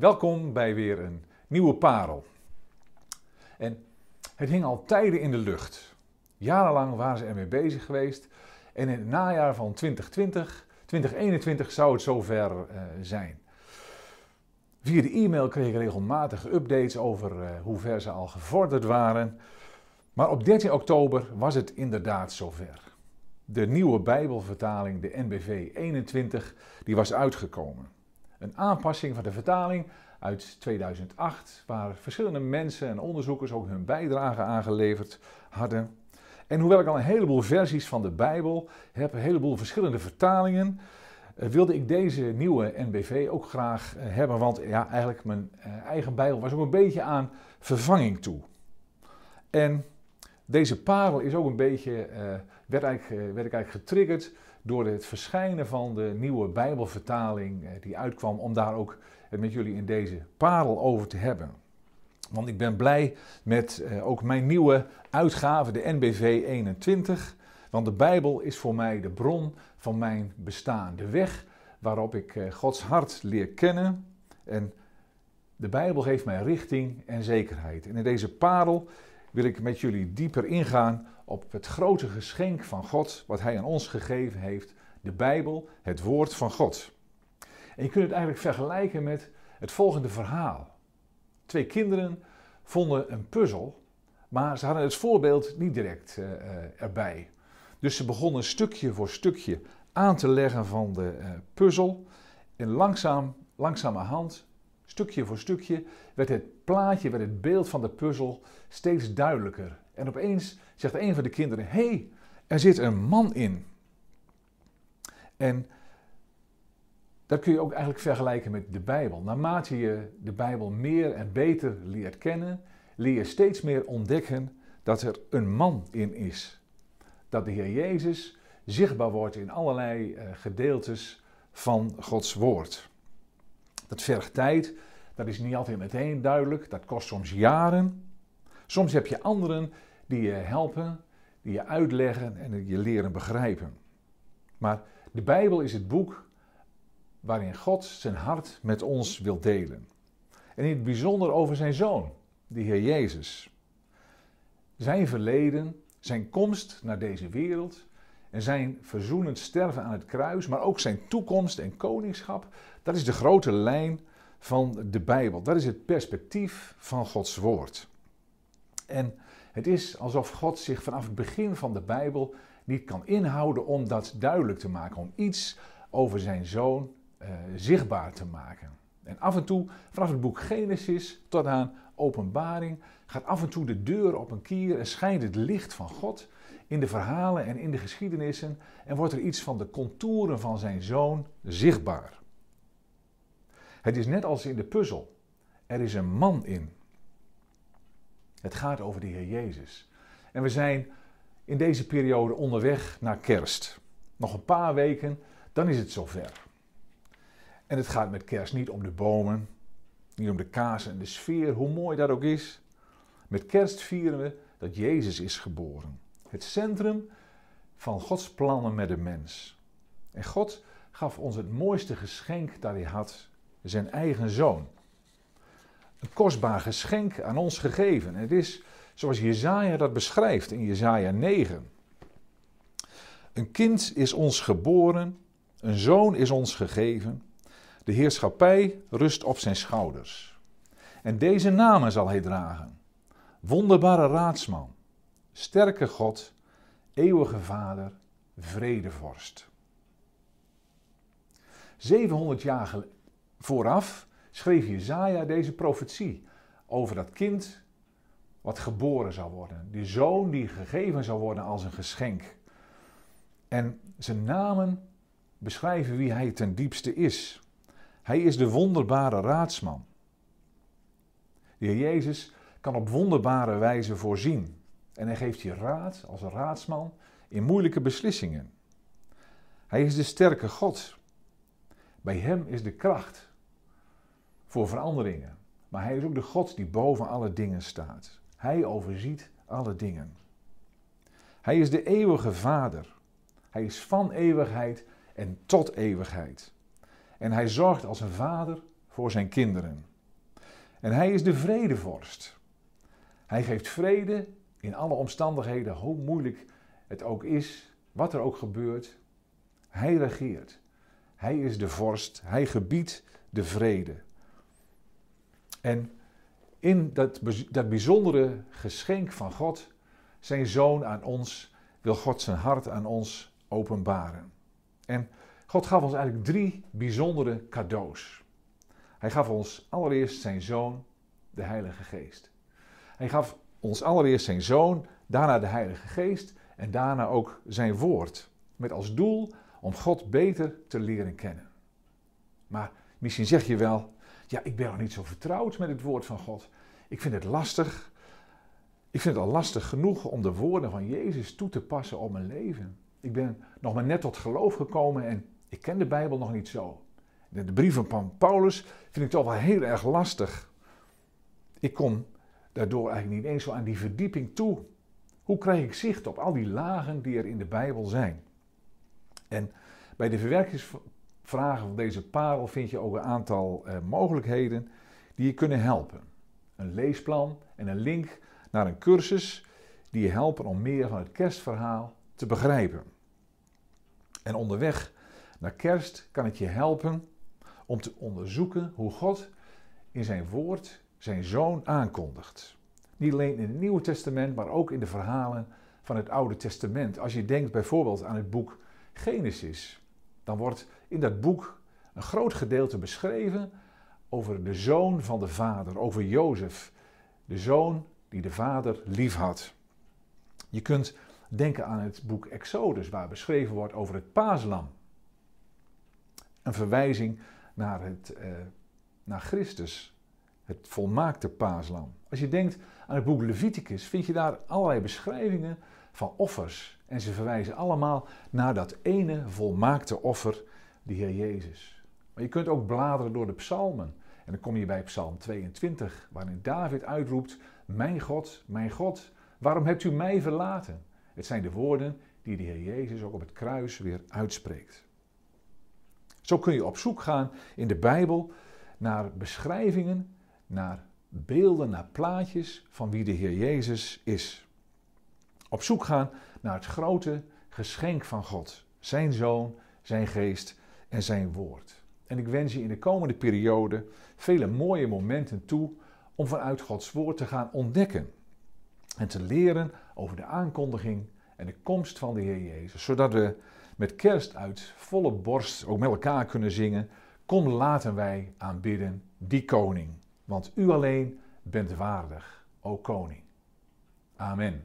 Welkom bij weer een nieuwe parel. En het hing al tijden in de lucht. Jarenlang waren ze ermee bezig geweest. En in het najaar van 2020, 2021 zou het zover uh, zijn. Via de e-mail kreeg ik regelmatig updates over uh, hoe ver ze al gevorderd waren. Maar op 13 oktober was het inderdaad zover. De nieuwe Bijbelvertaling, de NBV 21, die was uitgekomen. Een aanpassing van de vertaling uit 2008, waar verschillende mensen en onderzoekers ook hun bijdrage aangeleverd hadden. En hoewel ik al een heleboel versies van de Bijbel heb, een heleboel verschillende vertalingen, eh, wilde ik deze nieuwe NBV ook graag eh, hebben. Want ja, eigenlijk mijn eh, eigen Bijbel was ook een beetje aan vervanging toe. En deze parel is ook een beetje, werd, eigenlijk, werd ik eigenlijk getriggerd door het verschijnen van de nieuwe Bijbelvertaling die uitkwam, om daar ook met jullie in deze parel over te hebben. Want ik ben blij met ook mijn nieuwe uitgave, de NBV 21. Want de Bijbel is voor mij de bron van mijn bestaan. De weg waarop ik eh, Gods hart leer kennen. En de Bijbel geeft mij richting en zekerheid. En in deze parel wil ik met jullie dieper ingaan op het grote geschenk van God, wat Hij aan ons gegeven heeft. De Bijbel, het woord van God. En je kunt het eigenlijk vergelijken met het volgende verhaal. Twee kinderen vonden een puzzel, maar ze hadden het voorbeeld niet direct uh, erbij. Dus ze begonnen stukje voor stukje aan te leggen van de uh, puzzel. En langzaam, langzamerhand, stukje voor stukje, werd het plaatje, werd het beeld van de puzzel steeds duidelijker. En opeens zegt een van de kinderen: Hé, hey, er zit een man in. En dat kun je ook eigenlijk vergelijken met de Bijbel. Naarmate je de Bijbel meer en beter leert kennen, leer je steeds meer ontdekken dat er een man in is. Dat de Heer Jezus zichtbaar wordt in allerlei uh, gedeeltes van Gods Woord. Dat vergt tijd, dat is niet altijd meteen duidelijk, dat kost soms jaren. Soms heb je anderen die je helpen, die je uitleggen en je leren begrijpen. Maar de Bijbel is het boek waarin God zijn hart met ons wil delen. En in het bijzonder over zijn zoon, de Heer Jezus. Zijn verleden, zijn komst naar deze wereld en zijn verzoenend sterven aan het kruis, maar ook zijn toekomst en koningschap, dat is de grote lijn van de Bijbel. Dat is het perspectief van Gods woord. En het is alsof God zich vanaf het begin van de Bijbel niet kan inhouden om dat duidelijk te maken, om iets over zijn zoon uh, zichtbaar te maken. En af en toe, vanaf het boek Genesis tot aan Openbaring, gaat af en toe de deur op een kier en schijnt het licht van God in de verhalen en in de geschiedenissen en wordt er iets van de contouren van zijn zoon zichtbaar. Het is net als in de puzzel. Er is een man in. Het gaat over de Heer Jezus. En we zijn in deze periode onderweg naar kerst. Nog een paar weken, dan is het zover. En het gaat met kerst niet om de bomen, niet om de kaas en de sfeer, hoe mooi dat ook is. Met kerst vieren we dat Jezus is geboren. Het centrum van Gods plannen met de mens. En God gaf ons het mooiste geschenk dat hij had, zijn eigen zoon. Een kostbaar geschenk aan ons gegeven. Het is zoals Jezaja dat beschrijft in Jezaja 9. Een kind is ons geboren, een zoon is ons gegeven. De heerschappij rust op zijn schouders. En deze namen zal hij dragen. Wonderbare raadsman, sterke God, eeuwige Vader, vredevorst. 700 jaar vooraf schreef Jezaja deze profetie over dat kind wat geboren zou worden. Die zoon die gegeven zou worden als een geschenk. En zijn namen beschrijven wie hij ten diepste is. Hij is de wonderbare raadsman. De Heer Jezus kan op wonderbare wijze voorzien. En hij geeft je raad als raadsman in moeilijke beslissingen. Hij is de sterke God. Bij hem is de kracht voor veranderingen. Maar hij is ook de God die boven alle dingen staat. Hij overziet alle dingen. Hij is de eeuwige Vader. Hij is van eeuwigheid en tot eeuwigheid. En hij zorgt als een vader voor zijn kinderen. En hij is de vredevorst. Hij geeft vrede in alle omstandigheden, hoe moeilijk het ook is, wat er ook gebeurt. Hij regeert. Hij is de vorst. Hij gebiedt de vrede. En in dat, dat bijzondere geschenk van God, zijn zoon aan ons, wil God zijn hart aan ons openbaren. En God gaf ons eigenlijk drie bijzondere cadeaus. Hij gaf ons allereerst zijn zoon, de Heilige Geest. Hij gaf ons allereerst zijn zoon, daarna de Heilige Geest en daarna ook zijn woord. Met als doel om God beter te leren kennen. Maar misschien zeg je wel, ja, ik ben nog niet zo vertrouwd met het woord van God. Ik vind het lastig. Ik vind het al lastig genoeg om de woorden van Jezus toe te passen op mijn leven. Ik ben nog maar net tot geloof gekomen en ik ken de Bijbel nog niet zo. De brieven van Paulus vind ik toch wel heel erg lastig. Ik kom daardoor eigenlijk niet eens zo aan die verdieping toe. Hoe krijg ik zicht op al die lagen die er in de Bijbel zijn? En bij de verwerkingsvragen van deze parel vind je ook een aantal eh, mogelijkheden die je kunnen helpen. Een leesplan en een link naar een cursus die je helpen om meer van het kerstverhaal te begrijpen. En onderweg naar kerst kan het je helpen om te onderzoeken hoe God in zijn woord zijn zoon aankondigt. Niet alleen in het Nieuwe Testament, maar ook in de verhalen van het Oude Testament. Als je denkt bijvoorbeeld aan het boek Genesis, dan wordt in dat boek een groot gedeelte beschreven over de zoon van de vader, over Jozef, de zoon die de vader lief had. Je kunt denken aan het boek Exodus, waar beschreven wordt over het paaslam. Een verwijzing naar, het, uh, naar Christus, het volmaakte paaslam. Als je denkt aan het boek Leviticus, vind je daar allerlei beschrijvingen van offers. En ze verwijzen allemaal naar dat ene volmaakte offer, de Heer Jezus. Maar je kunt ook bladeren door de psalmen. En dan kom je bij Psalm 22, waarin David uitroept: Mijn God, mijn God, waarom hebt u mij verlaten? Het zijn de woorden die de Heer Jezus ook op het kruis weer uitspreekt. Zo kun je op zoek gaan in de Bijbel naar beschrijvingen, naar beelden, naar plaatjes van wie de Heer Jezus is. Op zoek gaan naar het grote geschenk van God, zijn Zoon, zijn Geest en zijn Woord. En ik wens je in de komende periode vele mooie momenten toe om vanuit Gods Woord te gaan ontdekken en te leren over de aankondiging en de komst van de Heer Jezus, zodat we met kerst uit volle borst ook met elkaar kunnen zingen. Kom laten wij aanbidden die koning, want u alleen bent waardig, o koning. Amen.